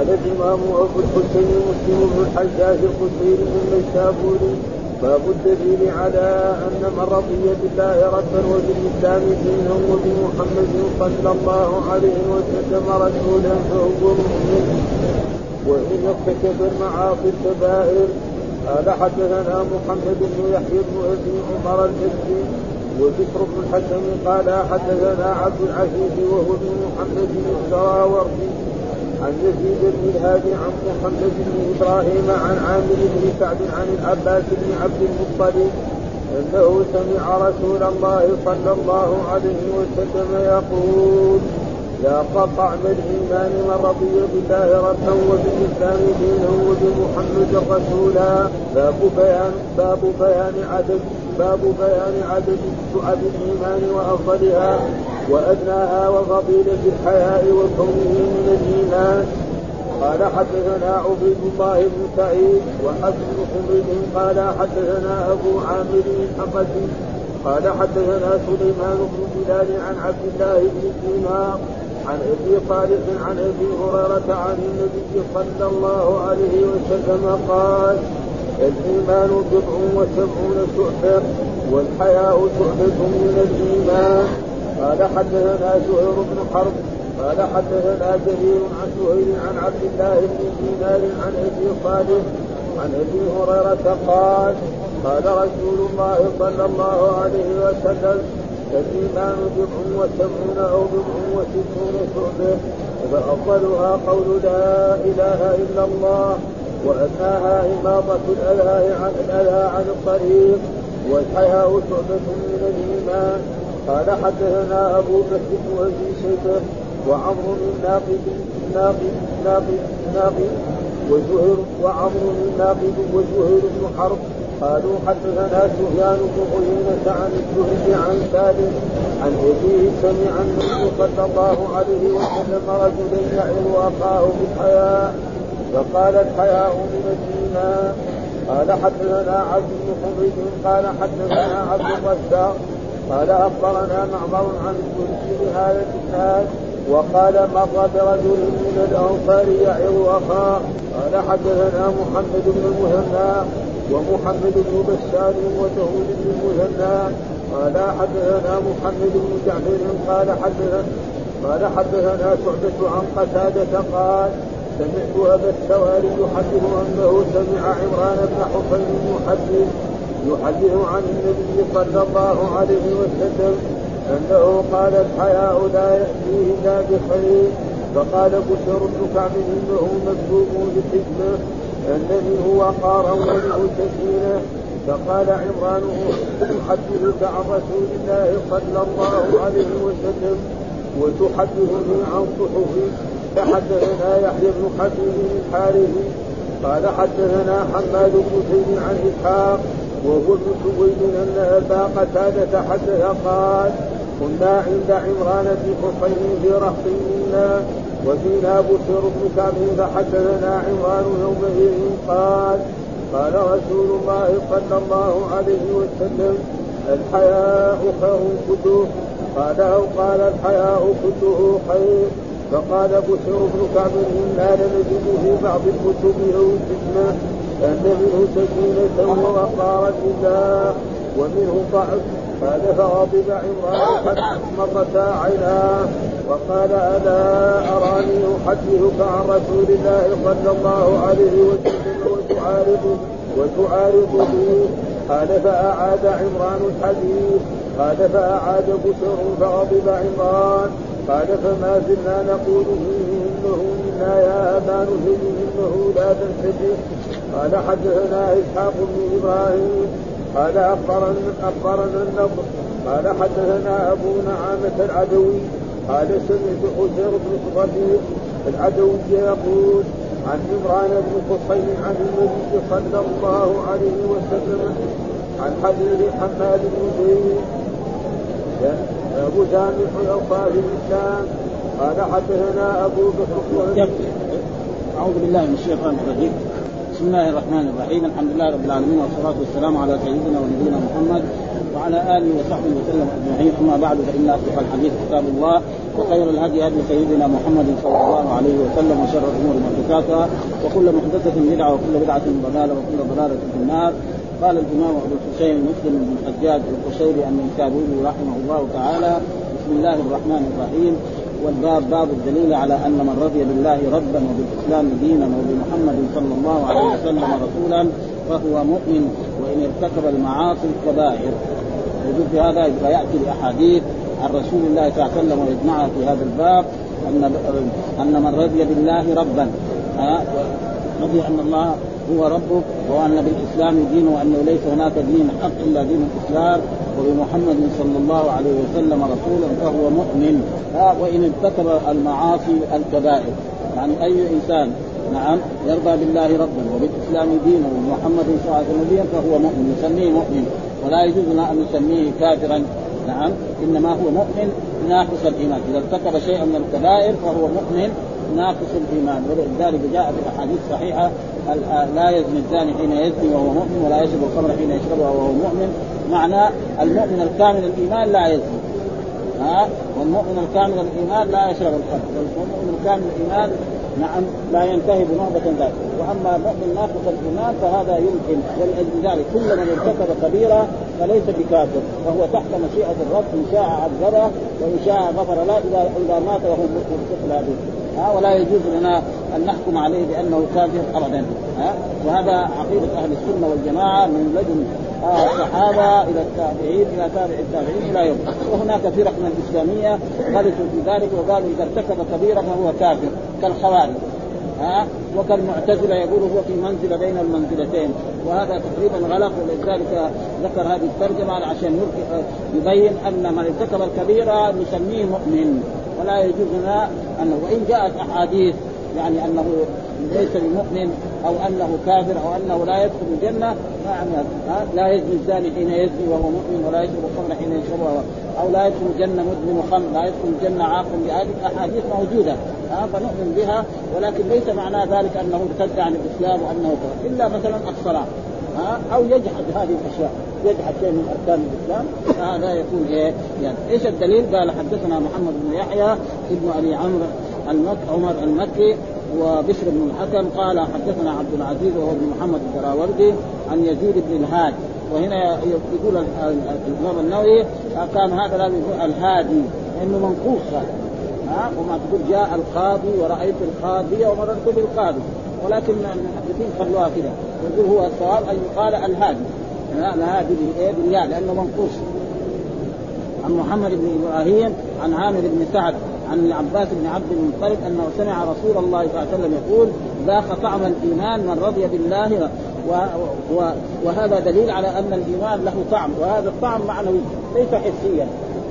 قال الإمام أبو الحسين مسلم بن الحجاج القشيري النيسابوري باب الدليل على أن من رضي بالله ربا وبالإسلام دينا وبمحمد صلى الله عليه وسلم رسولا فهو مؤمن. وإن ارتكب المعاصي الكبائر قال حدثنا محمد بن يحيى بن أبي عمر الاسري وذكر بن الحكم قال حدثنا عبد العزيز وهو ابن محمد بن السراوردي عن يزيد بن الهادي عن محمد بن إبراهيم عن عامر بن سعد عن العباس بن عبد المطلب أنه سمع رسول الله صلى الله عليه وسلم يقول لا قطعن الإيمان من رضي بالله ربا وبالإسلام دينا وبمحمد رسولا. باب بيان باب بيان عدد باب بيان عدد شعب الإيمان وأفضلها وأدناها وفضيلة الحياء وكونه من الإيمان. قال حدثنا عبيد الله بن سعيد وحسن حميد قال حدثنا أبو عامر الحقسي قال حدثنا سليمان بن بلال عن عبد الله بن دينار عن أبي صالح عن أبي هريرة عن النبي صلى الله عليه وسلم قال الإيمان بضع وسبعون شعبه والحياء شعبه من الإيمان. قال حدثنا زهير بن حرب قال حدثنا جرير عن زهير عن عبد الله بن دينار عن أبي صالح عن أبي هريرة قال قال رسول الله صلى الله عليه وسلم الإيمان بضع وسبعون أو بضع وستون شعبه فافضلها قول لا إله إلا الله. وادناها إماطة الاذى عن الاذى عن الطريق والحياء شعبه من الإيمان. قال حدثنا أبو بكر بن ابي شيبه وعمر الناقد الناقد الناقد الناقد وزهير وعمر الناقد وزهير بن حرب. قالوا حدثنا سفيان بن عيينة عن الزهري عن سالم عن أبيه سمع النبي صلى الله عليه وسلم رجلا يعظ أخاه بالحياء. الحياء من الإيمان قال حدثنا عبد بن حميد قال حدثنا عبد الرزاق. قال أخبرنا معمر عن الزهري بهذا الاسناد وقال مر برجل من الأنصار يعظ أخاه. قال حدثنا محمد بن المثنى ومحمد بن بشار وداود بن المثنى قال حدثنا محمد بن جعفر قال حدثنا قال حدثنا شعبة عن قتادة قال سمعت ابا السواري يحدث أنه سمع عمران بن حصين يحدث يحدث عن النبي صلى الله عليه وسلم أنه قال الحياء لا يأتيه إلا بخير. فقال بشر بن كعب إنه مكتوب بالحكمه ان منه وقارا ومنه سكينه فقال عمران أحدثك عن رسول الله صلى الله عليه وسلم وتحدثني عن صحفي فحدثنا يحيى بن حبيب الحارثي قال حدثنا حماد بن زيد عن إسحاق وهو ابن سويد أن أبا قتادة حدث قال كنا عند عمران في حصين في رهط منا وفينا بشر بن كعب فحدثنا عمران يومئذ قال قال رسول الله صلى الله عليه وسلم الحياء خير كله. قال أو قال الحياء كله خير. فقال بشر بن كعب أنا لنجد في بعض الكتب أو الحكمه أن منه سكينة ووقار الله ومنه ضعف. قال فغضب عمران حتى مرتا عيناه وقال ألا أراني أحدثك عن رسول الله صلى الله عليه وسلم وتعارض وتعارض به. قال فأعاد عمران الحديث. قال فأعاد بشر فغضب عمران. قال فما زلنا نقول فيه إنه منا يا أبا نهي إنه لا تنسجه قال حدثنا إسحاق بن إبراهيم. قال اخبرنا أخبرنا النضر. قال حدثنا أبو نعامة العدوي. قال سمعت حسين بن صفير العدوي يقول عن عمران بن حصين عن النبي صلى الله عليه وسلم عن حديث حماد بن زيد. أبو جامع اوصاف الإسلام. قال حدثنا أبو بكر أعوذ بالله من الشيطان الرجيم. بسم الله الرحمن الرحيم. الحمد لله رب العالمين والصلاة والسلام على سيدنا ونبينا محمد وعلى آله وصحبه وسلم أجمعين. أما بعد فإن أصدق الحديث كتاب الله وخير الهدي هدي سيدنا محمد صلى الله عليه وسلم وشر الأمور محدثاتها. وكل محدثة بدعة وكل بدعة ضلالة وكل ضلالة في النار. قال الإمام أبو الحسين مسلم بن الحجاج القشيري النيسابوري رحمه الله تعالى بسم الله الرحمن الرحيم. والباب باب الدليل على أن من رضي بالله ربا وبالإسلام دينا وبمحمد صلى الله عليه وسلم رسولا فهو مؤمن وإن ارتكب المعاصي الكبائر وجود في هذا يأتي الأحاديث عن رسول الله صلى الله عليه وسلم ويجمعها في هذا الباب ان أن من رضي بالله ربا. رضي أن الله هو ربه وأن بالإسلام دين وأنه ليس هناك دين حق إلا دين الإسلام وبمحمد صلى الله عليه وسلم رسولا فهو مؤمن. وإن ارتكب المعاصي الكبائر. يعني أي إنسان نعم يرضى بالله ربا وبالإسلام دينا ومحمد صلى الله عليه وسلم نبيا فهو مؤمن نسميه مؤمن. ولا يجوز لنا أن نسميه كافرا. نعم إنما هو مؤمن ناقص الإيمان. إذا ارتكب شيئا من الكبائر فهو مؤمن ناقص الإيمان. ولذلك جاء في الأحاديث الصحيحة لا يزني الزاني حين يزني وهو مؤمن ولا يشرب الخمر حين يشربها وهو مؤمن. معنى المؤمن الكامل الإيمان لا يزني. ها؟ والمؤمن الكامل الإيمان لا يشرب الخمر. والمؤمن الكامل الإيمان نعم لا ينتهي بنهضة ذلك وأما المؤمن ناقص الإيمان فهذا يمكن ولأجل ذلك كل من ارتكب كبيره فليس بكافر وهو تحت مشيئة الرب إن شاء عذبه وإن شاء غفر له اذا اذا مات وهو مثل هذه. ها ولا يجوز لنا أن نحكم عليه بأنه كافر ابدا. ها وهذا عقيدة أهل السنة والجماعة من لدن الصحابة إلى التابعين إلى تابع التابعين إلى يوم. وهناك فرق من الإسلامية غلطوا في ذلك وقالوا إذا ارتكب كبيرة فهو كافر كالخوارج. ها؟ وكالمعتزلة يقول هو في منزلة بين المنزلتين. وهذا تقريبا غلط ولذلك ذكر هذه الترجمة عشان يبين أن من ارتكب الكبيرة نسميه مؤمن. ولا يجوز لنا انه وإن جاءت أحاديث يعني أنه ليس بمؤمن أو أنه كافر أو أنه لا يدخل الجنة يعني لا يزني الزاني حين يزني وهو مؤمن ولا يشرب الخمر حين يشربها. أو لا يدخل الجنة مدمن خمر لا يدخل الجنة عاق بهذه الأحاديث موجودة. ها؟ فنؤمن بها ولكن ليس معنى ذلك أنه ارتد عن الإسلام وأنه إلا مثلا الصلاة. ها؟ أو يجحد هذه الأشياء. يجحد شيء من أركان الإسلام. فهذا يكون إيه؟ يعني إيش الدليل؟ قال حدثنا محمد بن يحيى ابن أبي عمرو المك عمر المكي وبشر بن الحكم قال حدثنا عبد العزيز وهو ابن محمد الدراوردي عن يزيد بن الهاد. وهنا يقول الإمام النووي كان هذا لازم يكون الهادي لأنه منقوص هذا. ها؟ وما تقول جاء القاضي ورأيت القاضيه ومررت بالقاضي. ولكن المحدثين خلوها كذا يقول هو الصواب أن يقال الهادي. الهادي بالياء لأنه منقوص. عن محمد بن إبراهيم عن عامر بن سعد عن العباس بن عبد المطلب أنه سمع رسول الله صلى الله عليه وسلم يقول ذاق طعم الإيمان من رضي بالله و و وهذا دليل على أن الإيمان له طعم وهذا الطعم معنوي ليس حسيا.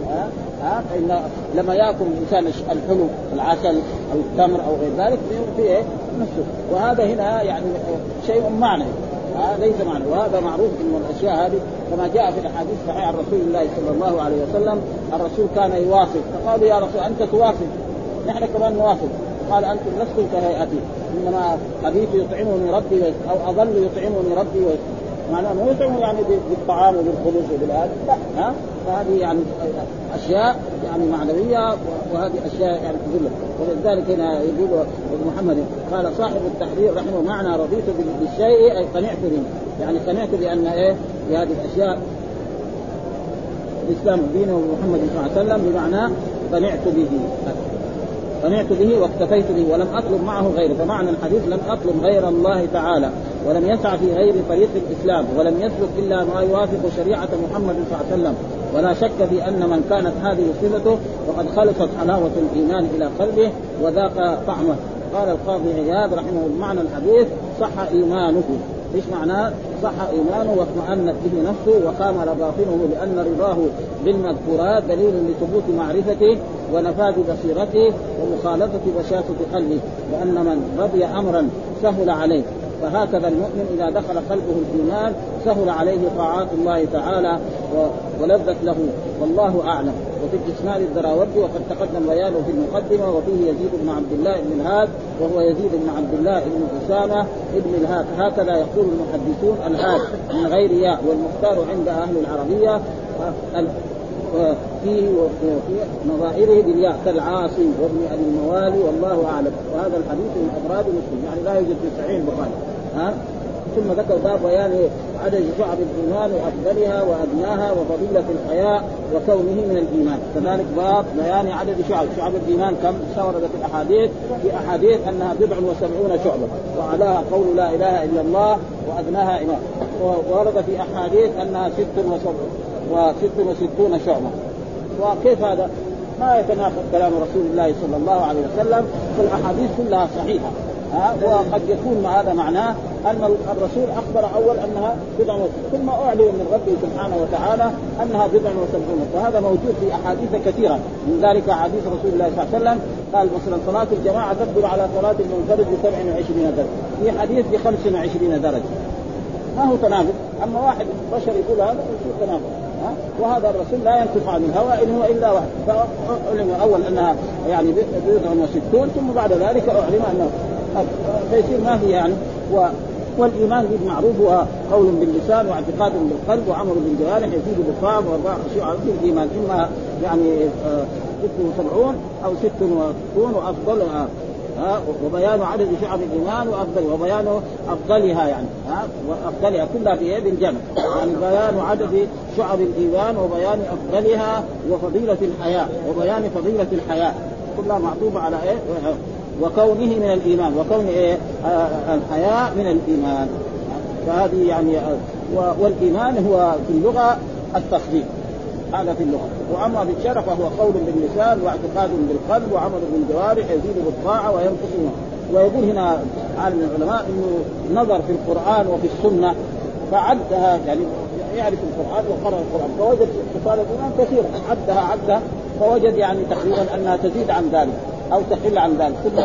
ها؟ ها؟ فإن لما يأكل الإنسان الحلو العسل أو التمر أو غير ذلك في إيه؟ نفسه. وهذا هنا يعني شيء معنوي. ليس معنى. وهذا معروف إن الأشياء هذه كما جاء في الأحاديث الصحيحة عن رسول الله صلى الله عليه وسلم الرسول كان يواصل فقالوا يا رسول أنت تواصل نحن كمان نواصل قال أنتم لستم كهيئتي. إنما أبيت يطعمني ربي أو أظل يطعمني ربي معناه مو يعني بالطعام وبالخبز وبالهذا لا. ها؟ فهذه يعني أشياء يعني معنوية وهذه أشياء يعني تدل. ولذلك هنا يقول ابن محمد قال صاحب التحرير رحمه معنى رضيت بالشيء أي قنعت به. يعني قنعت بأن إيه؟ بهذه الأشياء. الإسلام دينه ومحمد صلى الله عليه وسلم بمعنى قنعت به. قنعت به واكتفيت به ولم أطلب معه غيره. فمعنى الحديث لم أطلب غير الله تعالى ولم يسع في غير طريق الإسلام ولم يسلك إلا ما يوافق شريعة محمد صلى الله عليه وسلم. ولا شك في أن من كانت هذه صفته وقد خلصت حلاوة الإيمان إلى قلبه وذاق طعمه. قال القاضي عياض رحمه المعنى الحديث صح إيمانه. إيش معناه؟ صح إيمانه واطمأنت به نفسه وقام باطنه لأن رضاه بالمذكورات دليل لثبوت معرفته ونفاذ بصيرته ومخالطه بشاشة قلبه لأن من رضي امرا سهل عليه. فهكذا المؤمن إذا دخل قلبه الإيمان سهل عليه طاعات الله تعالى ولذت له. والله أعلم. وفي الإسناد الدراوردي وقد تقدم بيانه في المقدمة وفيه يزيد بن عبد الله بن الهاد وهو يزيد بن عبد الله بن أسامة بن الهاد. هكذا يقول المحدثون الهاد من غير ياء والمختار عند أهل العربية فيه وفي نظائره بالياء كالعاصي وابن أبي الموالي والله أعلم. وهذا الحديث من أفراد مسلم. يعني لا يوجد في صحيح البخاري. ها؟ ثم ذكر باب بيان عدد شعب الإيمان وأفضلها وادناها وفضيلة الحياء وكونه من الإيمان، كذلك باب بيان عدد شعب، شعب الإيمان كم؟ وردت في الأحاديث؟ في أحاديث أنها بضع وسبعون شعبة، وعلاها قول لا إله إلا الله وأدناها ايمان، ورد في أحاديث أنها ست وسبعون وست وستون شعبة، وكيف هذا؟ ما يتناقض كلام رسول الله صلى الله عليه وسلم والاحاديث كلها صحيحة. ها؟ وقد يكون هذا معناه أن الرسول أخبر أول أنها بضع ثم أعلن من ربه سبحانه وتعالى أنها بضع وسبعون فهذا موجود في أحاديث كثيرة. من ذلك أحاديث رسول الله صلى الله عليه وسلم قال مثلا صلاة الجماعة تقدر على صلاة المنفرد ب 27 درجة. في حديث ب 25 درجة. ما هو تناقض؟ أما واحد بشر يقول هذا يصير تناقض. وهذا الرسول لا ينطق عن الهوى إن هو إلا واحد فأعلم اول أنها يعني بضع وستون ثم بعد ذلك أعلم أنه فيصير ما في يعني. و والإيمان به معروف هو قول باللسان واعتقاد بالقلب وعمل بالجوارح يزيد بالطاعة وارباع خشوع في الايمان إما يعني آه، ست وسبعون أو ست وستون وافضلها ها وبيان عدد شعب الإيمان وافضل وبيان أفضلها يعني ها وأفضلها كلها بايه بالجمع يعني بيان عدد شعب الإيمان وبيان أفضلها وفضيلة الحياة وبيان فضيلة الحياة. كلها معطوفة على إيه؟ وكونه من الإيمان وكون إيه؟ آه الحياء من الإيمان. فهذه يعني آه والإيمان هو في اللغة التصديق هذا في اللغة. وأما في الشرع فهو قول باللسان واعتقاد بالقلب وعمل بالجوارح يزيد بالطاعة وينقص ويقول هنا عالم العلماء إنه نظر في القرآن وفي السنة فعدها يعني يعرف القرآن وقرأ القرآن. فوجد خصال الإيمان كثيرة. عدها عدها فوجد يعني تقريبا أنها تزيد عن ذلك. أو تقل عن ذلك. ثم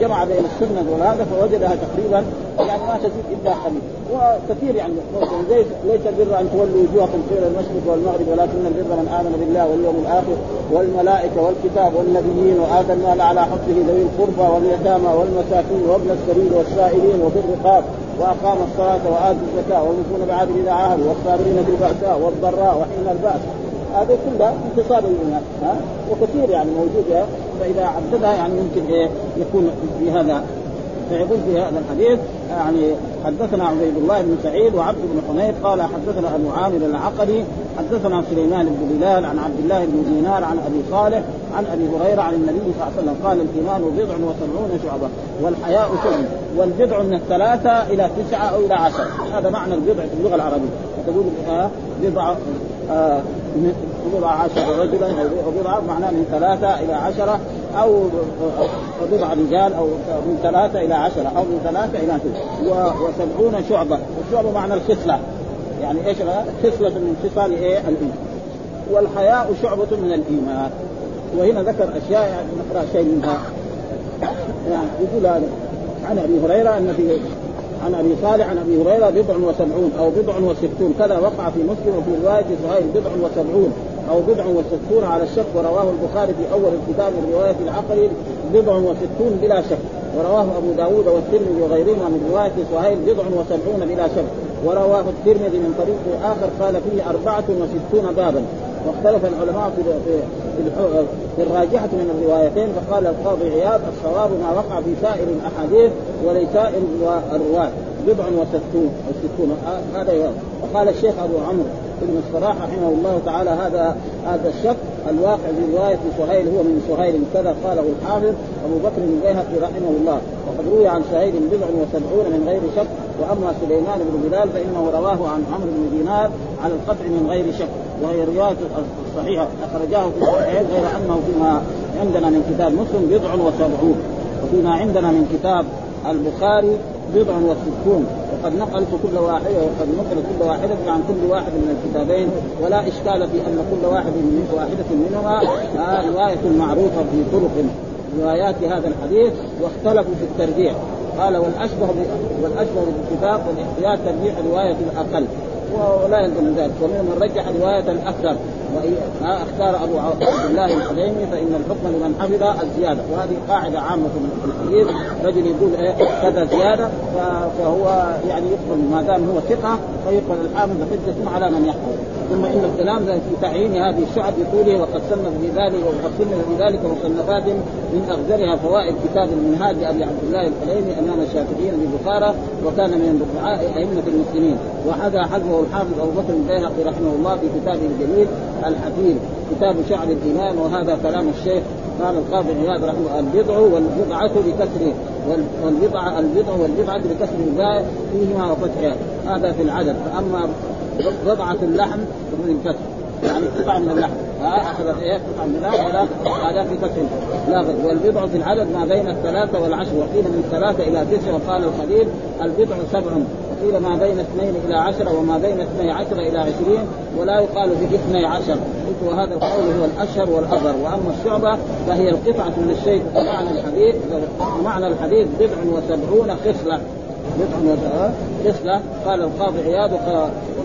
جمع بين السنة وهذا فوجدها تقريبا يعني ما تزيد إلا قليل وكثير يعني زي ليس البر أن تولوا وجوهكم قبل المشرق والمغرب ولكن البر من آمن بالله واليوم الآخر والملائكة والكتاب والنبيين وآتى المال على حقه ذوي القربى واليتامى والمساكين وابن السبيل والسائلين وفي الرقاب وأقام الصلاة واتى الزكاة والموفون بعهد إذا عاهدوا والصابرين في الباساء والضراء وحين البأس. هذا كلها انتصاب الايمان ها؟ وكثير يعني موجود فإذا عددها يعني يمكن إيه؟ يكون في هذا فيقول في هذا الحديث يعني حدثنا عبيد الله بن سعيد وعبد بن حميد قال حدثنا أبو عامر العقدي حدثنا سليمان بن بلال عن عبد الله بن دينار عن أبي صالح عن أبي هريرة عن النبي صلى الله عليه وسلم قال الإيمان بضع وسبعون شعبة والحياء سبع والبضع من الثلاثة إلى تسعة أو إلى عشر. هذا معنى البضع في اللغة العربية. تقول بضع بضع عشر رجلا أو بضع معناه من ثلاثة إلى عشرة أو بضع رجال أو من ثلاثة إلى عشرة أو من ثلاثة إلى تسعه وسبعون شعبة. والشعبه معنى الخصلة. يعني إيش خصلة من خصال إيه؟ الإيمان. والحياء شعبة من الإيمان. وهنا ذكر أشياء يعني نقرأ شيء منها. يعني يقول هذا عن أبي هريرة أن في عن أبي صالح عن أبي هريرة بضع وسبعون أو بضع وستون. كذا وقع في مسلم وفي رواية سهيل بضع وسبعون أو بضع وستون على الشك ورواه البخاري في أول الكتاب من رواية العقل بضع وستون بلا شك. ورواه أبو داود والترمذي وغيرهما من رواية سهيل بضع وسبعون بلا شك. ورواه الترمذي من طريق آخر قال فيه أربعة وستون بابا. واختلف العلماء في في الراجحة من الروايتين فقال القاضي عياض الصواب ما وقع في سائر الأحاديث ولسائر الرواة بضع وستون وستون هذا وقال الشيخ أبو عمرو ابن الصلاح رحمه الله تعالى هذا هذا الشك الواقع في رواية سهيل هو من سهيل كذا قاله الحافظ أبو بكر البيهقي رحمه الله. وقد روي عن سهيل بضع وسبعون من غير شك وأما سليمان بن بلال فإنه رواه عن عمرو بن دينار على القطع من غير شك. وهي رواية صحيحة أخرجاه في الصحيحين غير أنه فيما عندنا من كتاب مسلم بضع وسبعون. وفيما عندنا من كتاب البخاري بضع وستون وقد نقلت كل واحدة وقد نقل كل واحدة عن كل واحد من الكتابين. ولا إشكال في أن كل واحد من واحدة منهما رواية معروفة في طرق. روايات هذا الحديث واختلفوا في الترجيع قال والأشبه والأشبه بالاتفاق والاحتياط ترجيح رواية الأقل. ولا يلزم ذلك. ومنهم من رجح روايه الأكثر. اختار أبو عبد الله الحليمي فإن الحكم لمن حفظ الزيادة. وهذه قاعدة عامة في الحديث. رجل يقول إيه كذا زيادة فهو يعني يقبل ما دام هو ثقة فيقبل الحامل حجه على من يحفظ. ثم إن الكلام في تعيين هذه الشعب بطوله وقد صنف في ذلك وقد صنف في ذلك مصنفات من أغزرها فوائد كتاب المنهاج لأبي عبد الله الحليمي أمام الشافعيين ببخارى وكان من رفعاء أئمة المسلمين. وهذا حذفه الحافظ أبو بكر البيهقي رحمه الله في كتابه الجليل الحكيم كتاب شعر الإيمان وهذا كلام الشيخ قال القاضي عياض رحمه البضع والبضعة بكسر والبضعة البضع والبضعة بكسر الباء فيهما وفتحها. هذا في العدد. فأما بضعة اللحم فمن الكسر يعني قطعة من اللحم. ها أخذت إيه؟ قطعة من اللحم. ولا هذا في كسر لا والبضع في العدد ما بين الثلاثة والعشر. وقيل من ثلاثة إلى تسع وقال الخليل البضع سبع. وقيل ما بين اثنين إلى عشرة وما بين اثني عشر إلى عشرين ولا يقال باثني عشر. قلت وهذا القول هو الأشهر والاظهر وأما الشعبة فهي القطعة من الشيء ومعنى الحديث ومعنى الحديث بضع وسبعون خصلة. بضع خصلة. قال القاضي عياض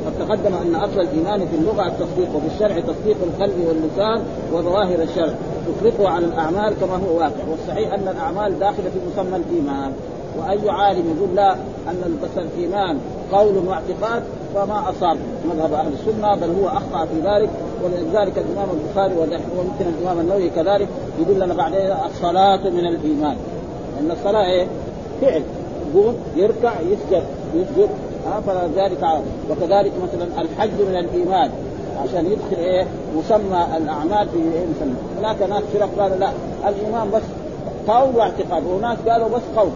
وقد تقدم أن أصل الإيمان في اللغة التصديق وفي الشرع تصديق القلب واللسان وظواهر الشرع تطلقه على الأعمال كما هو واقع. والصحيح أن الأعمال داخلة في مسمى الإيمان. وأي عالم يقول لا أن الإيمان قول واعتقاد فما أصاب مذهب أهل السنة بل هو أخطأ في ذلك. ولذلك الإمام البخاري ويمكن الإمام النووي كذلك يقول لنا بعدين الصلاة من الإيمان. لأن الصلاة إيه؟ فعل. يقوم يركع يسجد يسجد ها فلذلك وكذلك مثلا الحج من الإيمان. عشان يدخل إيه؟ مسمى الأعمال في إيه؟ مسمى. هناك ناس فرق قالوا لا الإيمان بس قول واعتقاد. وناس قالوا بس قول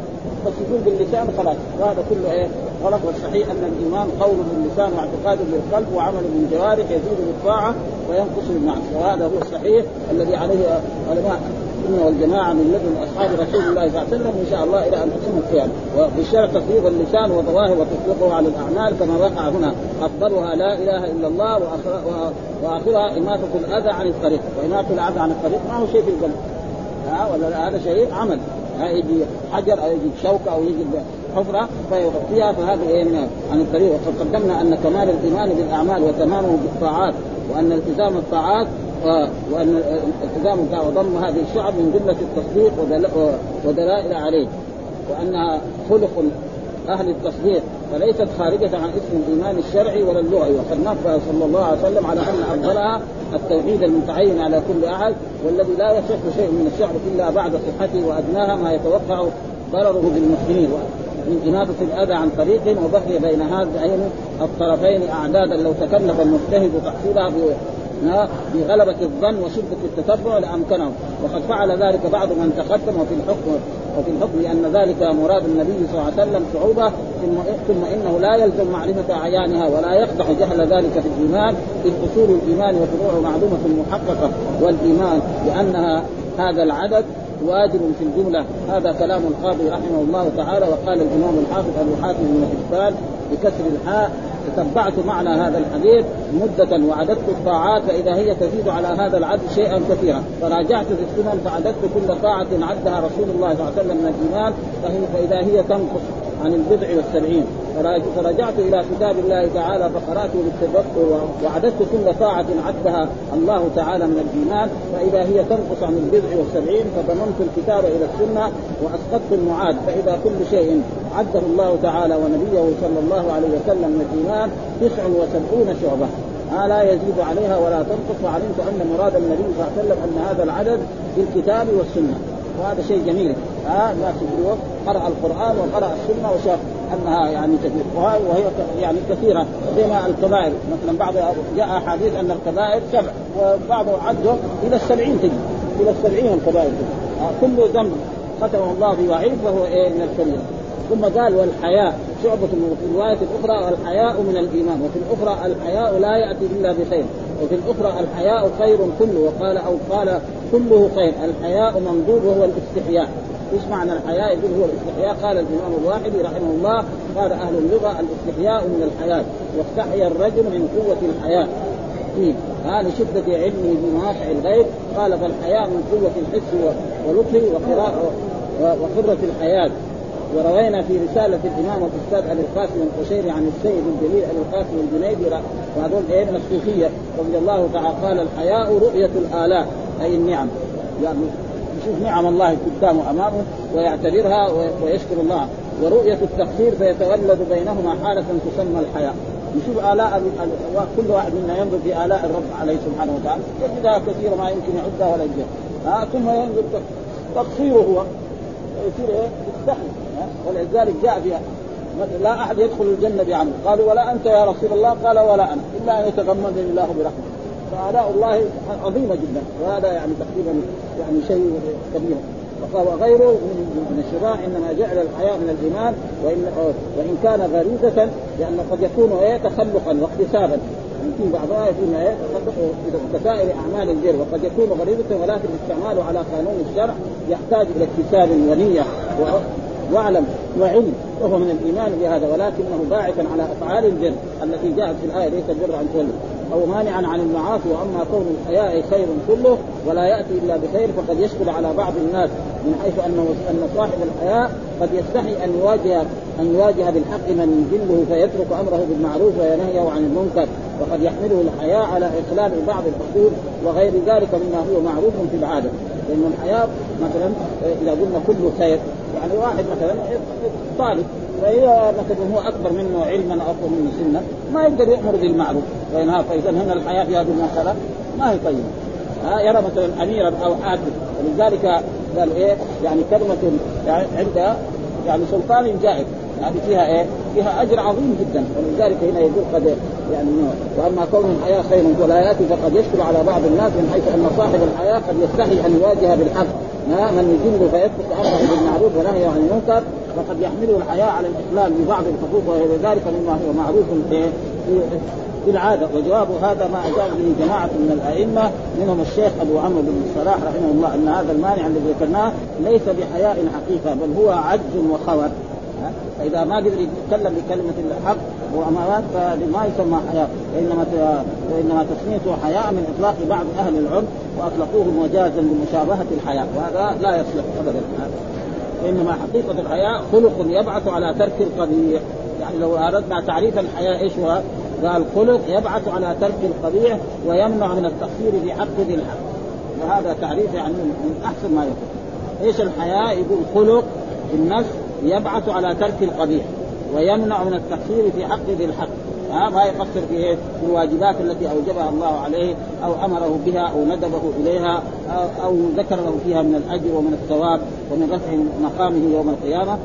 بس يقول باللسان خلاص. وهذا كله إيه؟ غلط. والصحيح أن الإيمان قول باللسان واعتقاد بالقلب وعمل بالجوارح يزيد بالطاعة وينقص بالمعصية. وهذا هو الصحيح الذي عليه علماء السنة والجماعه من لدن أصحاب رسول الله صلى الله عليه وسلم إن شاء الله إلى أن تقيم القيامه الشرع تصديق اللسان وظواهر وتطبيقه على الأعمال كما وقع هنا. أفضلها لا إله إلا الله وآخرها إماتة الأذى عن الطريق وإماتة الأذى عن الطريق ما هو شيء في القلب. ها؟ ولا هذا شيء عمل. يجي حجر أو يجي شوكه أو يجي حفرة فيغطيها فهذا إيه عن الطريق وقد قدمنا أن كمال الإيمان بالأعمال وتمامه بالطاعات وأن التزام الطاعات وأن التزام وضم هذه الشعب من جملة التصديق ودلائل عليه وأنها خلق أهل التصديق فليست خارجة عن اسم الإيمان الشرعي ولا اللغوي. وقد نبه صلى الله عليه وسلم على أن أفضلها التوحيد المتعين على كل أحد والذي لا يصح شيء من الشعب إلا بعد صحته وأدناها ما يتوقع ضرره بالمسلمين. من إماتة الأذى عن طريق وبقي بين هذين الطرفين أعدادا لو تكلف المجتهد تحصيلها بغلبة الظن وشدة التتبع لأمكنه وقد فعل ذلك بعض من تقدم وفي الحكم وفي الحكم لأن ذلك مراد النبي صلى الله عليه وسلم صعوبة ثم إنه لا يلزم معرفة أعيانها ولا يقدح جهل ذلك في الإيمان إذ أصول الإيمان وفروعه معلومة محققة والإيمان لأنها هذا العدد واجب في الجملة. هذا كلام القاضي رحمه الله تعالى وقال الإمام الحافظ أبو حاتم بن حبان بكسر الحاء تتبعت معنى هذا الحديث مدة وعددت الطاعات فإذا هي تزيد على هذا العدد شيئا كثيرا. فراجعت في السنن فعددت كل طاعة عدها رسول الله صلى الله عليه وسلم من الإيمان فإذا هي تنقص عن البضع والسبعين فرجعت إلى كتاب الله تعالى فقرأته بالتذكر وعددت كل طاعه عدها الله تعالى من الإيمان فإذا هي تنقص عن البضع والسبعين فضممت الكتاب إلى السنة وأسقطت المعاد فإذا كل شيء عده الله تعالى ونبيه صلى الله عليه وسلم من الإيمان تسع وسبعون شعبة. ما لا يزيد عليها ولا تنقص وعلمت أن مراد النبي صلى الله عليه وسلم أن هذا العدد في الكتاب والسنة. وهذا شيء جميل. ها الناس قرأ القرآن وقرأ السنة وشاف أنها يعني كثير. وهي يعني كثيرة زي ما الكبائر. مثلا بعض جاء أحاديث أن الكبائر سبع وبعض عده إلى السبعين تجي. إلى السبعين الكبائر كل ذنب ختمه الله بوعيد فهو إيه؟ من الكبيرة ثم قال والحياء شعبة في الرواية الأخرى والحياء من الإيمان وفي الأخرى الحياء لا يأتي إلا بخير وفي الأخرى الحياء خير كله وقال أو قال كله خير الحياء منظور وهو الاستحياء. إيش معنى الحياء؟ يقول هو الاستحياء قال الإمام الواحدي رحمه الله قال أهل اللغة الاستحياء من الحياة واستحيا الرجل من قوة الحياء. هذا شدة علمه بمواقع الغيب قال فالحياء من قوة الحس ولطفه وقراءة وقرة الحياة. وروينا في رسالة الإمام الاستاذ أبي القاسم القشيري عن السيد الجليل أبي القاسم الجنيدي وهذول إيه من الصوفية رضي الله تعالى قال الحياء رؤية الآلاء أي النعم. يعني يشوف نعم الله قدامه أمامه ويعتبرها ويشكر الله. ورؤية التقصير فيتولد بينهما حالة تسمى الحياء. يشوف آلاء كل واحد منا ينظر في آلاء الرب عليه سبحانه وتعالى. يجدها كثيرة ما يمكن يعدها ولا يجدها آه ثم ينظر تقصيره هو. يصير إيه؟ يستحي. ولذلك جاء فيها لا أحد يدخل الجنة بعمل. قالوا ولا أنت يا رسول الله؟ قال ولا أنا. إلا أن يتغمدني الله برحمته. فآلاء الله عظيمة جدا. وهذا يعني تقريبا يعني شيء كبير. فقال وغيره من الشراع إنما جعل الحياء من الإيمان وان وإن كان غريزة لأن قد يكون إيه تخلقا واقتسابا. يمكن يعني بعضها يكون إيه كسائر أعمال البر وقد يكون غريزة ولكن استعماله على قانون الشرع يحتاج إلى اكتساب ونية. واعلم وعلم وهو من الإيمان بهذا ولكنه باعثا على أفعال البر التي جاءت في الآية ليس البر ان تولد أو مانعا عن المعاصي وأما كون الحياء خير كله ولا يأتي إلا بخير فقد يشكل على بعض الناس من حيث انه أن صاحب الحياء قد يستحي أن يواجه أن يواجه بالحق من يجله فيترك أمره بالمعروف وينهيه عن المنكر وقد يحمله الحياء على إخلال بعض الحقوق وغير ذلك مما هو معروف في العادة لأن الحياء مثلا إذا قلنا كله خير يعني واحد مثلا طالب فاذا مثلا هو أكبر منه علما أو اكبر منه سنا ما يقدر يأمر بالمعروف وينهى فاذا هنا الحياة في هذه المساله ما هي طيبة. ها يرى مثلا اميرا أو حاكم ولذلك قال إيه؟ يعني كلمة يعني عند يعني سلطان جائر هذه فيها إيه؟ فيها أجر عظيم جدا. ولذلك هنا يقول قد يعني وأما كون الحياة خير ولا ياتي فقد يشكل على بعض الناس من حيث أن صاحب الحياة قد يستحي أن يواجه بالحق. من يجل فيترك أمره بالمعروف ونهيه عن المنكر فقد يحمله الحياء على الإخلال ببعض الحقوق وغير ذلك مما هو معروف في العادة. وجواب هذا ما أجاب به جماعة من الأئمة منهم الشيخ أبو عمرو بن الصلاح رحمه الله أن هذا المانع الذي ذكرناه ليس بحياء حقيقة بل هو عجز وخور. فإذا ما قدر يتكلم بكلمة الحق وأمارات فما يسمى حياء وإنما وإنما تسميته حياء من إطلاق بعض أهل العلم واطلقوه مجازا لمشابهه الحياء وهذا لا يصلح ابدا. وانما حقيقة الحياء خلق يبعث على ترك القبيح. يعني لو أردنا تعريف الحياء إيش هو؟ قال خلق يبعث على ترك القبيح ويمنع من التقصير في حق ذي الحق. وهذا تعريف يعني من أحسن ما يكون. إيش الحياء؟ يقول خلق النفس يبعث على ترك القبيح ويمنع من التقصير في حق ذي الحق. ها ما يقصر في؟ في الواجبات التي أوجبها الله عليه أو أمره بها أو ندبه إليها أو, ذكر له فيها من الأجر ومن الثواب ومن رفع مقامه يوم القيامة.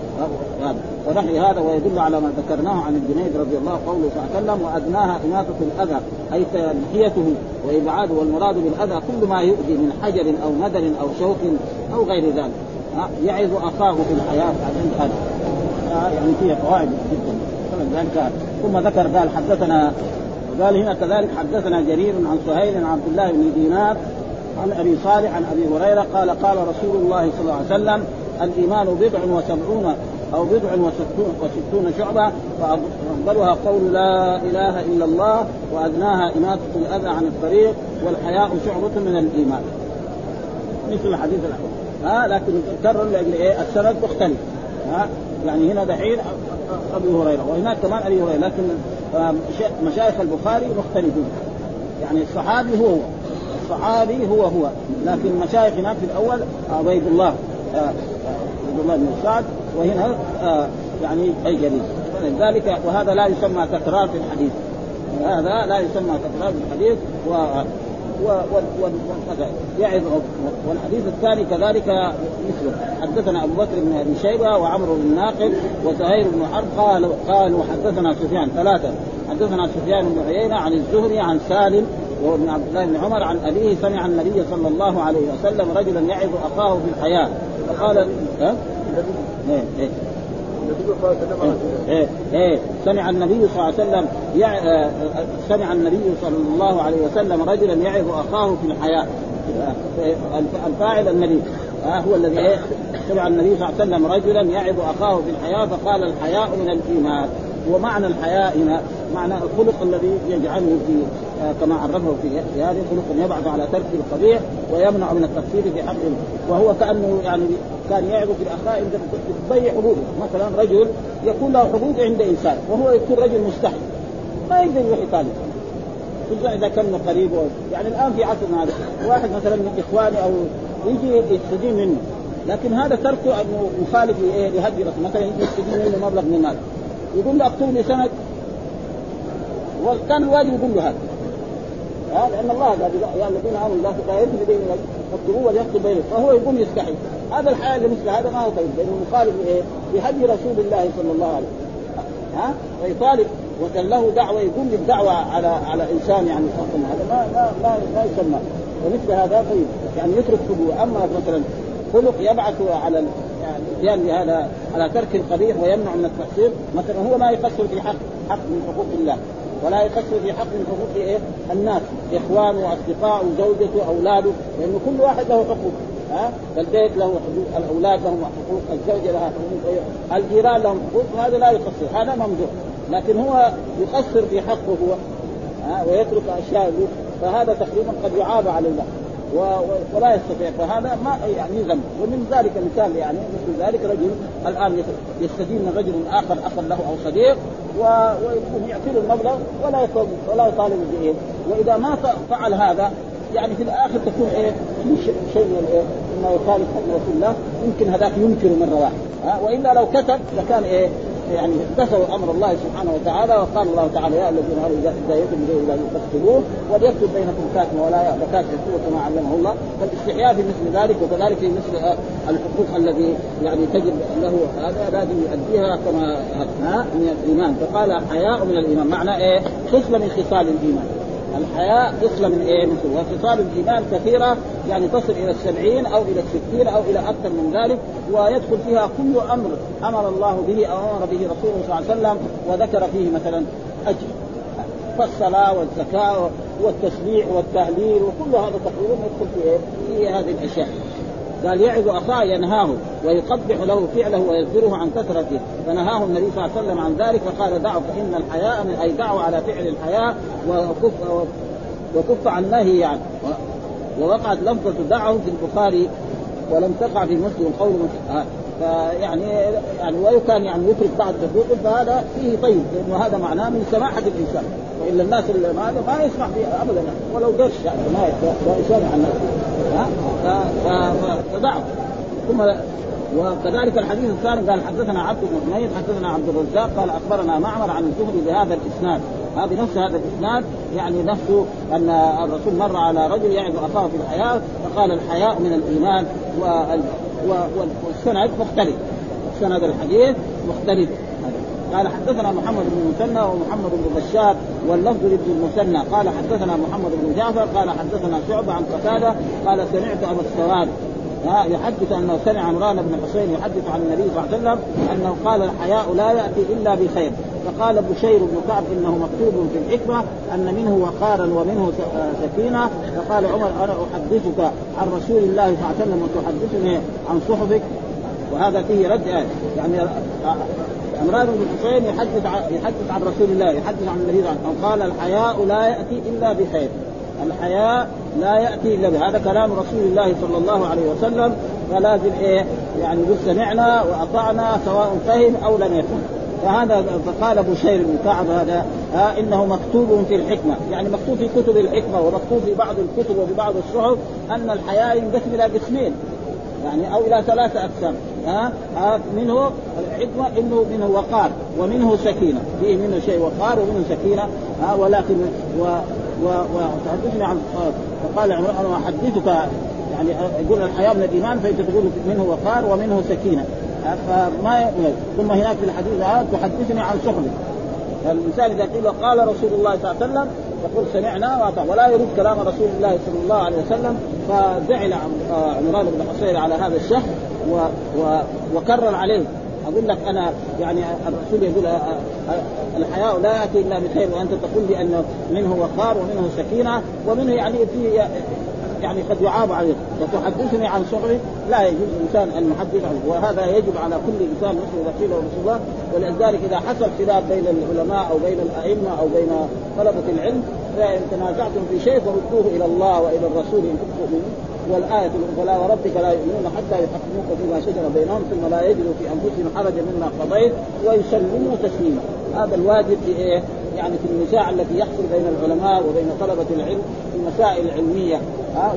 ونحي هذا ويدل على ما ذكرناه عن الجنيد رضي الله قوله صلى الله عليه وسلم وأدناها اماطه الأذى أي تنحيته وإبعاده والمراد بالأذى كل ما يؤذي من حجر أو ندر أو شوك أو غير ذلك. يعظ أخاه في الحياة بعدين هذا. يعني فيها فوائد جدا. ذلك ثم ذكر قال حدثنا قال هنا كذلك حدثنا جرير عن سهيل عن عبد الله بن دينار عن أبي صالح عن أبي هريرة قال قال رسول الله صلى الله عليه وسلم الإيمان بضع وسبعون أو بضع وستون, وستون شعبة فأفضلها قول لا إله إلا الله وأدناها إماتة الأذى عن الطريق والحياء شعبة من الإيمان. مثل الحديث الأول. ها لكن كرر لأجل إيه؟ السند مختلف. ها يعني هنا دحين أبي هريرة وهناك كمان أبي هريرة لكن مشايخ البخاري مختلفون. يعني الصحابي هو هو. الصحابي هو هو. لكن مشايخ هناك في الأول عبيد الله عبد الله بن سعد وهنا يعني اي جليل ذلك وهذا لا يسمى تكرار في الحديث. هذا لا يسمى تكرار في الحديث و يعظ والحديث الثاني كذلك مثله. حدثنا أبو بكر بن أبي شيبة وعمرو بن ناقد وزهير بن حرب قالوا قالوا حدثنا سفيان ثلاثة. حدثنا سفيان بن عيينة عن الزهري عن سالم وهو ابن عبد الله بن عمر عن أبيه سمع النبي صلى الله عليه وسلم رجلا يعظ أخاه بالحياة فقال إيه إيه. سمع النبي صلى الله عليه وسلم يع... سمع النبي صلى الله عليه وسلم رجلا يعظ أخاه في الحياة. الفاعل النبي. آه هو الذي إيه؟ سمع النبي صلى الله عليه وسلم رجلا يعظ أخاه في الحياة فقال الحياء من الإيمان. ومعنى الحياء هنا معنى الخلق الذي يجعله في آه كما عرفه في هذه خلق يبعث على ترك القبيح ويمنع من التقصير في حقه وهو كأنه يعني كان يعظ في الاخلاق انت تضيع حقوقه مثلا رجل يكون له حقوق عند إنسان وهو يكون رجل مستحي. ما يقدر يروح يطالب خصوصا إذا كان قريب يعني الآن في عصرنا هذا واحد مثلا من إخواني أو يجي يستدين منه لكن هذا تركه أنه مخالف لهدي رسول مثلا يجي يستدين منه مبلغ من المال يقول له اكتب سند. وكان الواجب يقول له هذا. ها لأن الله قال يا الذين آمنوا لا تداينوا بدين اكتبوه وليكتب بينكم. فهو يقوم يستحي. هذا الحياة اللي مثل هذا ما هو طيب لأنه مخالف إيه؟ بهدي رسول الله صلى الله عليه وسلم. ها؟ فيطالب وكان له دعوة يقوم بالدعوة على على إنسان يعني هذا ما ما ما, ما يسمى. ومثل هذا طيب. يعني يترك حقوقه أما مثلا خلق يبعث على يعني بهذا على ترك القبيح ويمنع من التقصير مثلا هو ما يقصر في حق حق من حقوق الله ولا يقصر في حق من حقوق إيه؟ الناس إخوانه واصدقائه وزوجته واولاده لأنه كل واحد له حقوق ها؟ فالبيت له حقوق الأولاد لهم حقوق الزوجة لها حقوق الجيران لهم حقوق وهذا لا يقصر هذا ممدوح لكن هو يقصر في حقه هو ها؟ ويترك أشياء فهذا تقريبا قد يعاب على الله. ولا يستطيع. فهذا ما يعني ذنب. ومن ذلك مثال يعني مثل ذلك رجل الآن يستدين رجل آخر اخا له أو صديق ويكون يعطي له المبلغ ولا ولا يطالب بايه وإذا ما فعل هذا يعني في الآخر تكون إيه؟ في شيء من الايه انه يخالف حكم رسول الله. يمكن هذاك ينكر مرة واحدة. وإلا لو كتب لكان إيه؟ يعني امتثلوا أمر الله سبحانه وتعالى وقال الله تعالى يا الذين آمنوا إذا هديتم اليه إلى تكتبوه وليكتب بينكم كاتب ولا يأبى يكتب كما علمه الله. فالاستحياء في مثل ذلك وكذلك في مثل الحقوق الذي يعني تجب له هذا لازم يؤديها كما من الإيمان. فقال حياء من الإيمان. معنى إيه؟ خصلة من خصال الإيمان. الحياء خصله من إيه؟ من وخصال الايمان كثيرة يعني تصل إلى السبعين أو إلى الستين أو إلى أكثر من ذلك ويدخل فيها كل أمر أمر الله به أو أمر به رسوله صلى الله عليه وسلم وذكر فيه مثلا أجر فالصلاة والزكاة والتسبيح والتهليل وكل هذا تقريبا يدخل في إيه؟ في هذه الأشياء قال يعظ أخاه ينهاه ويقبح له فعله ويزجره عن كثرته. فنهاه النبي صلى الله عليه وسلم عن ذلك فقال دعوا فان الحياء من أي دعوا على فعل الحياء وكف وكف عن نهي يعني. ووقعت لفظة دعه في البخاري ولم تقع في مسلم قول مسلم فيعني يعني وكان يعني يترك بعض حقوقه فهذا فيه طيب لأنه هذا معناه من سماحة الإنسان. والا الناس اللي ما ما يسمح به ابدا ولو قرش يعني ما يسامح الناس ها؟ فدعه ثم وكذلك الحديث الثاني قال حدثنا عبد بن حميد حدثنا عبد الرزاق قال أخبرنا معمر عن الزهري بهذا الإسناد. هذه نفس هذا الإسناد يعني نفسه أن الرسول مر على رجل يعظ أخاه في الحياة فقال الحياء من الإيمان والسند مختلف. سند الحديث مختلف. قال حدثنا محمد بن المثنى ومحمد بن بشار واللفظ لابن المثنى قال حدثنا محمد بن جعفر قال حدثنا شعبة عن قتادة قال سمعت ابا السواد يحدث انه سمع عمران بن حسين يحدث عن النبي صلى الله عليه وسلم أنه قال الحياء لا يأتي إلا بخير. فقال بشير بن كعب إنه مكتوب في الحكمة أن منه وقارا ومنه سكينة. فقال عمر أنا أحدثك عن رسول الله صلى الله عليه وسلم وتحدثني عن صحبك. وهذا فيه رد يعني عمران بن حسين يحدث يحدث عن رسول الله يحدث عن النبي صلى الله عليه وسلم. قال الحياء لا يأتي إلا بخير. الحياء لا يأتي إلا بهذا كلام رسول الله صلى الله عليه وسلم فلازم إيه؟ يعني يقول سمعنا وأطعنا سواء فهم أو لم يفهم. فهذا فقال بشير بن كعب هذا ها إنه مكتوب في الحكمة. يعني مكتوب في كتب الحكمة ومكتوب في بعض الكتب وفي بعض الصحف أن الحياء ينقسم إلى قسمين. يعني أو إلى ثلاثة أقسام. ها؟ ها؟ منه الحكمة انه منه وقار ومنه سكينة. فيه منه شيء وقار ومنه سكينة. ها؟ ولكن و وتحدثني عن فقال أنا أحدثك يعني يقول الحياة من الإيمان فإنت تقول منه وقار ومنه سكينة. فما ثم هناك في الحديث هذا تحدثني عن سخن الانسان إذا قيل قال رسول الله صلى الله عليه وسلم يقول سمعنا ولا يرد كلام رسول الله صلى الله عليه وسلم فزعل عمران بن حصير على هذا الشخص و و وكرر عليه. أقول لك أنا يعني الرسول يقول الحياء لا يأتي إلا بخير وأنت تقول لي أنه منه وقار ومنه سكينة ومنه يعني في يعني قد يعاب عليه وتحدثني عن صغري لا يجوز الإنسان أن يحدث عنه. وهذا يجب على كل إنسان مسلم اذا قيل رسول الله. ولذلك إذا حصل خلاف بين العلماء أو بين الأئمة أو بين طلبة العلم فان تنازعتم في شيء فردوه إلى الله وإلى الرسول إن كنتم مؤمنين. والآية فلا وربك لا يؤمنون حتى يحكموك فيما شجر بينهم ثم لا يجدوا في أنفسهم حرجا مما قضيت ويسلموا تسليما. هذا الواجب في إيه؟ يعني في النزاع الذي يحصل بين العلماء وبين طلبة العلم في المسائل العلمية. ها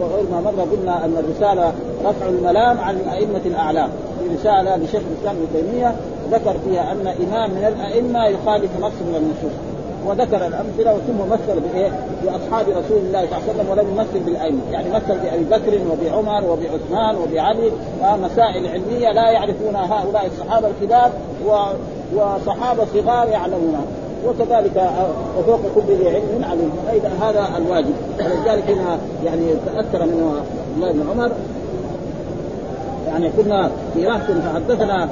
وغير ما مر قلنا أن الرسالة رفع الملام عن الأئمة الأعلام. في رسالة لشيخ الإسلام ابن تيمية ذكر فيها أن إمام من الأئمة يخالف نص من النصوص. وذكر الأمثلة ثم مثل بإيه؟ بأصحاب رسول الله صلى الله عليه وسلم ولم يمثل بالأئمة، يعني مثل بأبي بكر وبعمر وبعثمان وبعلي مسائل علمية لا يعرفونها هؤلاء الصحابة الكبار وصحابة صغار يعلمونها وكذلك وفوق كل ذي علم عليم. هذا الواجب. ولذلك هنا يعني تأثر منه الله بن عمر. يعني كنا في رهط فحدثنا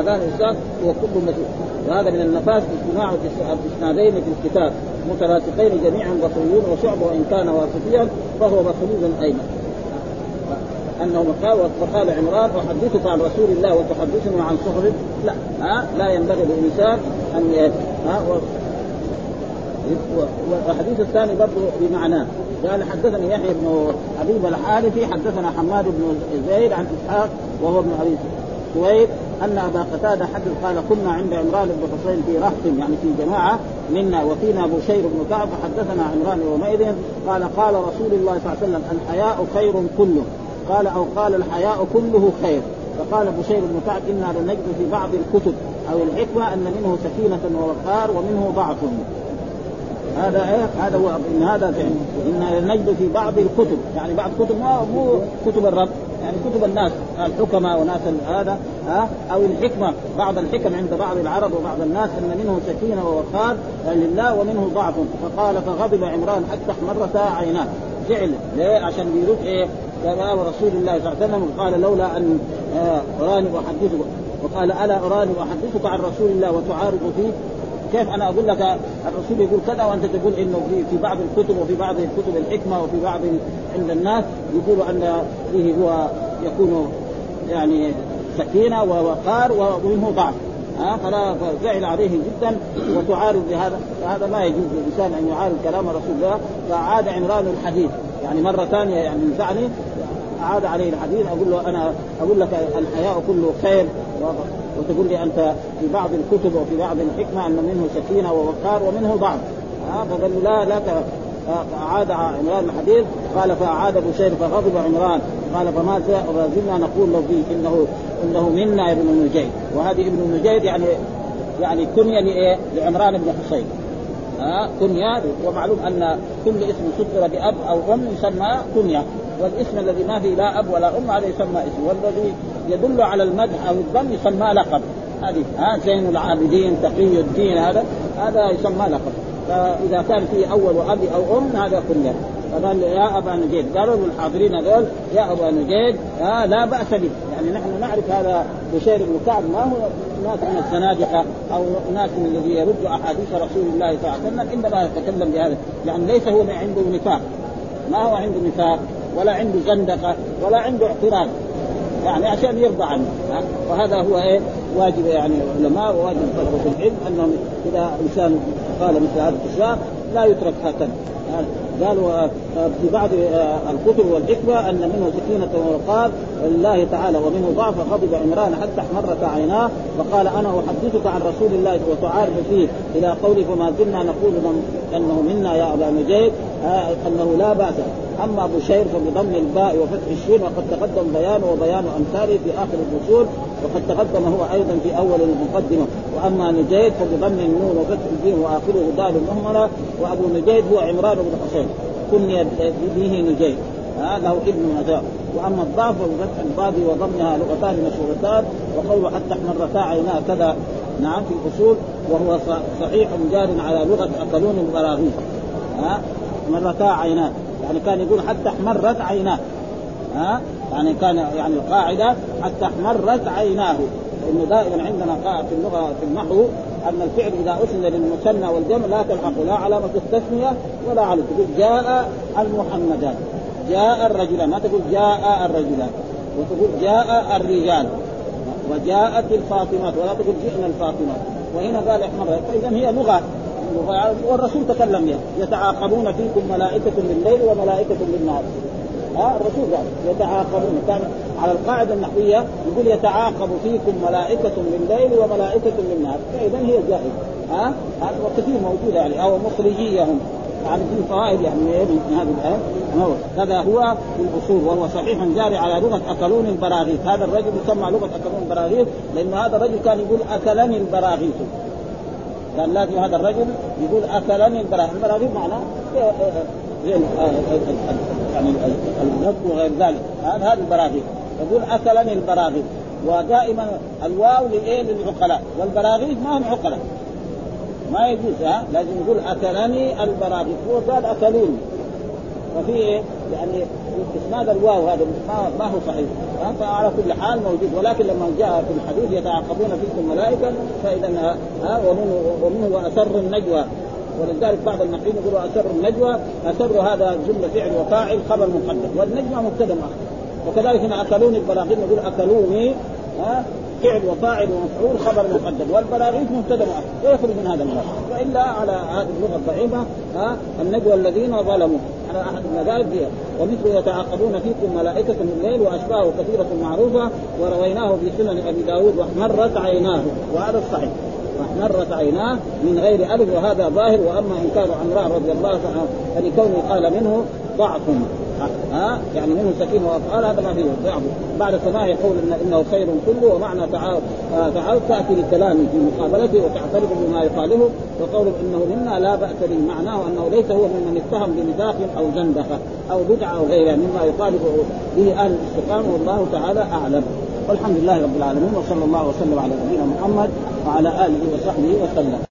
اذان الاسلام وكل مسجد وهذا من النفاس اجتماع الاسنادين في الكتاب. متراسخين جميعا بصريون وشعب وإن كان واسطيا فهو بصري أيضا. أنه قال وقال عمران أحدثك عن رسول الله وتحدثني عن صهر لا ها لا ينبغي للإنسان أن ها والحديث الثاني برضه بمعناه. قال حدثني يحيى بن حبيب الحارثي حدثنا حماد بن زيد عن إسحاق وهو ابن أبي سويد أن أبا قتادة حدث قال كنا عند عمران بن حسين في رهط يعني في جماعة منا وفينا بشير بن كعب فحدثنا عمران يومئذ قال قال رسول الله صلى الله عليه وسلم الحياء خير كله. قال أو قال الحياء كله خير. فقال بشير بن كعب إنا لنجد في بعض الكتب أو الحكمة أن منه سكينة ووقار ومنه ضعف. هذا إيه؟ هذا هو إن هذا إن نجد في بعض الكتب. يعني بعض الكتب مو كتب الرب. يعني كتب الناس الحكماء وناس هذا ها؟ أو الحكمة. بعض الحكم عند بعض العرب وبعض الناس إن منه سكينة ووقار لله ومنه ضعف. فقال فغضب عمران حتى احمرتا عيناه زعل ليه؟ عشان بيرد إيه؟ كما رسول الله صلى الله عليه وسلم قال لولا أن أراني أحدثك. وقال ألا أراني أحدثك عن رسول الله وتعارض فيه؟ كيف أنا أقول لك الرسول يقول كذا وأنت تقول إنه في بعض الكتب وفي بعض الكتب الحكمة وفي بعض عند الناس يقولوا أن فيه هو يكون يعني سكينة ووقار ومنه ضعف. ها؟ فلا فزعل عليه جدا وتعارض بهذا فهذا ما يجوز للإنسان أن يعارض كلام رسول الله. فعاد عمران الحديث. يعني مرة ثانية يعني نزعني عاد عليه الحديث. أقول له أنا أقول لك الحياء كله خير. وتقول لي أنت في بعض الكتب وفي بعض الحكمة أن منه سكينة ووقار ومنه ضعف. ها فقال لا لا أعاد عمران الحديث. قال فأعاد بشير فغضب عمران. قال فما زلنا نقول له فيه إنه إنه منا ابن النجيد وهذه ابن النجيد يعني يعني كنية لإيه؟ لعمران بن حسين. ها كنية ومعلوم أن كل اسم سطر بأب أو أم يسمى كنية. والاسم الذي ما فيه لا أب ولا أم هذا يسمى اسم. والذي يدل على المدح أو الذم يسمى لقب. هذه ها زين العابدين تقي الدين هذا هذا يسمى لقب. فإذا كان فيه أول واب أو أم هذا كله. فقال يا أبا نجيد قالوا للحاضرين هذول يا أبا نجيد آه لا بأس به. يعني نحن نعرف هذا بشير بن كعب ما هو ناس من الزنادقة أو ناس من الذي يرد أحاديث رسول الله صلى الله عليه وسلم إنما يتكلم بهذا. يعني ليس هو عنده نفاق. ما هو عنده نفاق ولا عنده زندقة ولا عنده اعتراض. يعني عشان يرضى عنه وهذا هو إيه؟ واجب يعني العلماء وواجب طلبة العلم أنهم إذا إنسان قال مثل هذه الاشياء لا يترك هكذا قالوا في بعض آه، الكتب والحكمة أن منه سكينة ووقار لله تعالى ومنه ضعف غضب عمران حتى احمرت عيناه وقال أنا أحدثك عن رسول الله وتعارض فيه إلى قوله فما زلنا نقول أنه منا يا أبا نجيب آه، أنه لا بأس. أما بشير فبضم الباء وفتح الشين وقد تقدم بيانه وبيان أمثاله في آخر الفصول وقد تقدم هو أيضا في أول المقدمة. وأما نجيد فبضم النون وفتح الجيم وآخره دال مهملة وأبو نجيد هو عمران بن حصين. كني به نجيد. هذا له ابن نجاة وأما الضعف فبفتح الباب وضمها لغتان مشهورتان وقول حتى احمرتا عيناه كذا. نعم في الاصول وهو صحيح جار على لغة اكلون البراغيث. ها مرتا عيناه يعني كان يقول حتى احمرت عيناه. ها؟ يعني كان يعني القاعدة حتى احمرت عيناه. لأنه دائما عندنا قاعدة في اللغة في النحو أن الفعل إذا أسند للمثنى والجمع لا تلحق لا علامة التسمية ولا علامة. تقول جاء المحمدان. جاء الرجلان. ما تقول جاء الرجلان. وتقول جاء الرجال. وجاءت الفاطمات. ولا تقول جئنا الفاطمات. وهنا قال احمر فاذا هي لغة. والرسول تكلم بها يتعاقبون فيكم ملائكة بالليل وملائكة بالنهار ها؟ الرسول قال يتعاقبون. كان على القاعدة النحوية يقول يتعاقب فيكم ملائكة بالليل وملائكة بالنهار فإذا هي جائزة ها؟ وكثير موجودة يعني. أو مخرجيهم. يعني في فوائد يعني من هذه الآية. هذا هو الأصول. وهو صحيح جاري على لغة أكلون البراغيث. هذا الرجل يسمى لغة أكلون البراغيث لأن هذا الرجل كان يقول أكلني البراغيث. كان لازم هذا الرجل يقول أكلني البراغيث، البراغيث معناه يعني الغد وغير ذلك. هذا البراغيث يقول أكلني البراغيث ودائما الواو لإيه؟ للعقلاء. والبراغيث ما هم عقلاء. ما يجوز ها؟ لازم يقول أكلني البراغيث هو قال أكلوني. ففي إيه؟ يعني اسناد الواو هذا؟ ما, ما هو صحيح. فعلى كل حال موجود. ولكن لما جاء في الحديث يتعاقبون فيكم ملائكة فإذا ها ومنه ومنه واسر النجوى. ولذلك بعض النقيم يقولوا أسر النجوى. أسر هذا جملة فعل وفاعل خبر مقدم. والنجوى مبتدأ وكذلك هنا أكلوني البراغيث نقول أكلوني. ها؟ فعل وفاعل ومفعول خبر مقدم والبراغيث مبتدأ مؤخر يخرج من هذا المرض وإلا على هذه اللغة الضعيفة ها النجوى الذين ظلموا. على أحد المذاهب ومثل يتعاقبون فيكم ملائكة من الليل وأشباهه كثيرة معروفة ورويناه في سنن أبي داود واحمرت عيناه وهذا الصحيح واحمرت عيناه من غير ألف وهذا ظاهر وأما إنكار عمران رضي الله عنه فلكونه قال منه ضعف ها؟ يعني منه سكين وأفعال هذا ما فيه. ضعف بعد سماع يقول إن إنه خير كله ومعنى تعاود تعاود تأتي للكلام في مقابلته وتعترف بما يخالفه وقول إنه منا لا بأس به. معناه أنه ليس هو ممن اتهم بنفاق أو زندقة أو بدعة أو غيرها مما يخالف به أهل الاستقامه والله تعالى أعلم. والحمد لله رب العالمين وصلى الله وسلم على نبينا محمد وعلى آله وصحبه وسلم.